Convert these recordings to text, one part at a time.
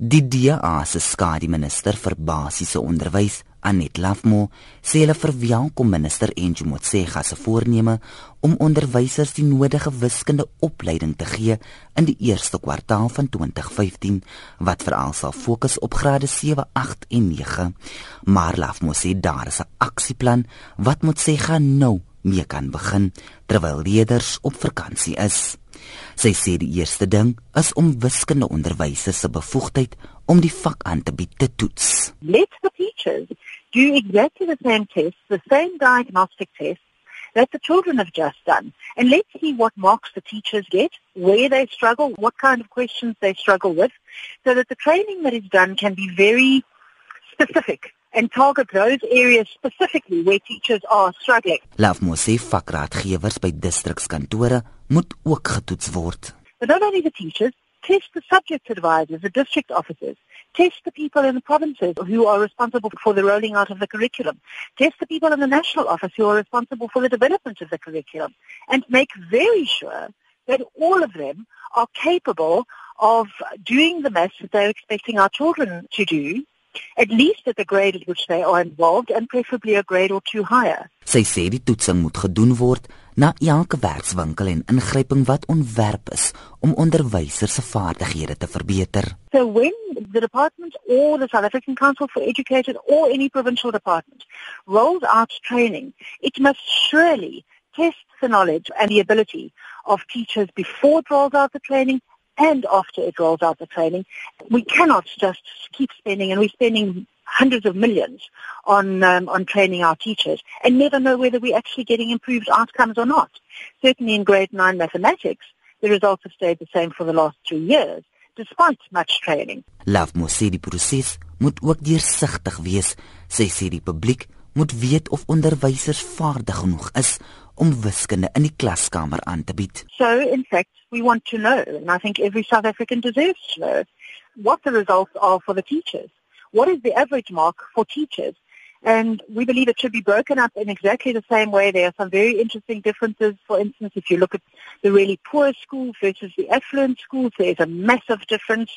Die DA se skademinister vir basiese onderwys, Anet Lafmo, sê hulle verwelkom minister Enju Motsega se voorneme om onderwysers die nodige wiskunde opleiding te gee in die eerste kwartaal van 2015 wat veral sal fokus op grade 7, 8 en 9. Maar Lafmo sê daar is 'n aksieplan wat Motsega nou mee kan begin terwyl leerders op vakansie is. Sy sê die eerste ding is om wiskunde onderwysers se bevoegdheid om die vak aan te bied te toets. Let the teachers do exactly the same test, the same diagnostic test that the children have just done. And let's see what marks the teachers get, where they struggle, what kind of questions they struggle with, so that the training that is done can be very specific and target those areas specifically where teachers are struggling. Mosi vakraadgewers by distrikskantore moet ook getoets word. But not only the teachers, test the subject advisors, the district officers, test the people in the provinces who are responsible for the rolling out of the curriculum, test the people in the national office who are responsible for the development of the curriculum, and make very sure that all of them are capable of doing the maths that they're expecting our children to do at least at the grade at which they are involved and preferably a grade or two higher. Sy sê die toetsing moet gedoen word na elke werkswinkel en ingryping wat ontwerp is om onderwysers se vaardighede te verbeter. So when the department or the South African Council for Education or any provincial department rolls out training, it must surely test the knowledge and the ability of teachers before it rolls out the training and after it rolls out the training. We cannot just keep spending, and we're spending hundreds of millions on um, on training our teachers and never know whether we're actually getting improved outcomes or not. Certainly in grade 9 mathematics, the results have stayed the same for the last three years, despite much training. Love Mosidi proses moet ook deursigtig wees, sê sê die publiek moet weet of onderwysers vaardig genoeg is om wiskunde in die klaskamer aan te bied. So in fact, we want to know and I think every South African deserves to know what the results are for the teachers. What is the average mark for teachers? And we believe it should be broken up in exactly the same way. There are some very interesting differences. For instance, if you look at the really poor schools versus the affluent schools, there's a massive difference.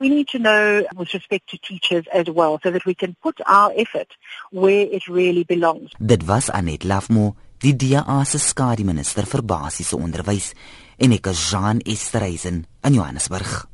We need to know with respect to teachers as well so that we can put our effort where it really belongs. Dit was Anet Lafmo, die DA se skademinister vir basiese onderwys en ek is Jean Esterhuizen in Johannesburg.